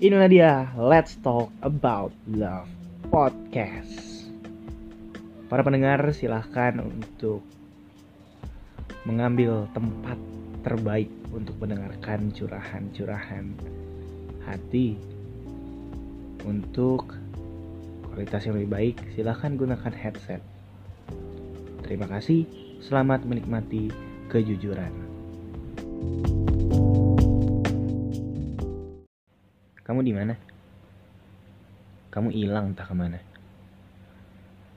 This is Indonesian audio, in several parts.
Inilah dia Let's Talk About Love Podcast. Para pendengar silahkan untuk mengambil tempat terbaik untuk mendengarkan curahan-curahan hati. Untuk kualitas yang lebih baik, silahkan gunakan headset. Terima kasih, selamat menikmati kejujuran. Kamu di mana? Kamu hilang entah ke mana.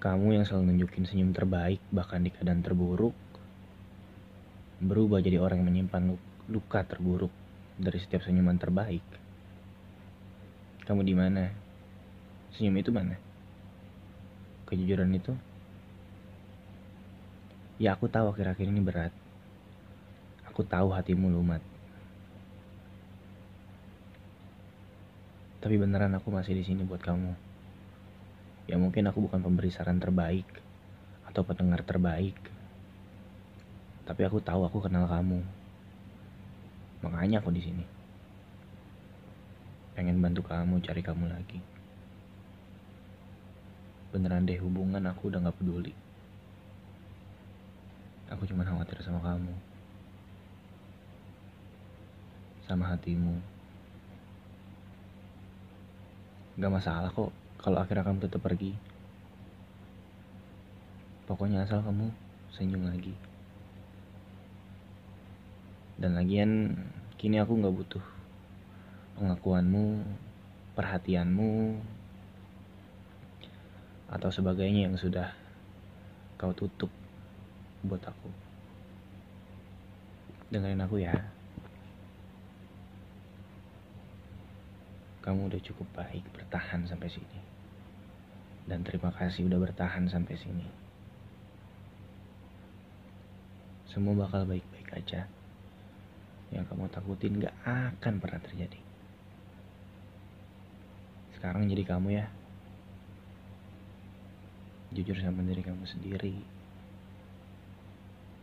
Kamu yang selalu nunjukin senyum terbaik bahkan di keadaan terburuk. Berubah jadi orang yang menyimpan luka terburuk dari setiap senyuman terbaik. Kamu di mana? Senyum itu mana? Kejujuran itu? Ya aku tahu akhir-akhir ini berat. Aku tahu hatimu lumat. Tapi beneran aku masih di sini buat kamu. Ya mungkin aku bukan pemberi saran terbaik atau pendengar terbaik. Tapi aku tahu aku kenal kamu. Makanya aku di sini. Pengen bantu kamu cari kamu lagi. Beneran deh hubungan aku udah gak peduli. Aku cuma khawatir sama kamu. Sama hatimu. Gak masalah kok kalau akhirnya kamu tetap pergi. Pokoknya asal kamu senyum lagi. Dan lagian kini aku gak butuh pengakuanmu, perhatianmu, atau sebagainya yang sudah kau tutup buat aku. Dengerin aku ya. Kamu udah cukup baik bertahan sampai sini. Dan terima kasih udah bertahan sampai sini. Semua bakal baik-baik aja. Yang kamu takutin gak akan pernah terjadi. Sekarang jadi kamu ya. Jujur sama diri kamu sendiri.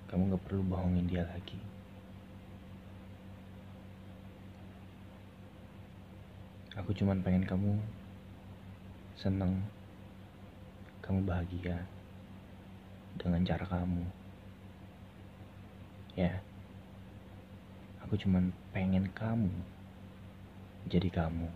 Kamu gak perlu bohongin dia lagi. Aku cuman pengen kamu seneng, kamu bahagia dengan cara kamu. Ya, aku cuman pengen kamu jadi kamu.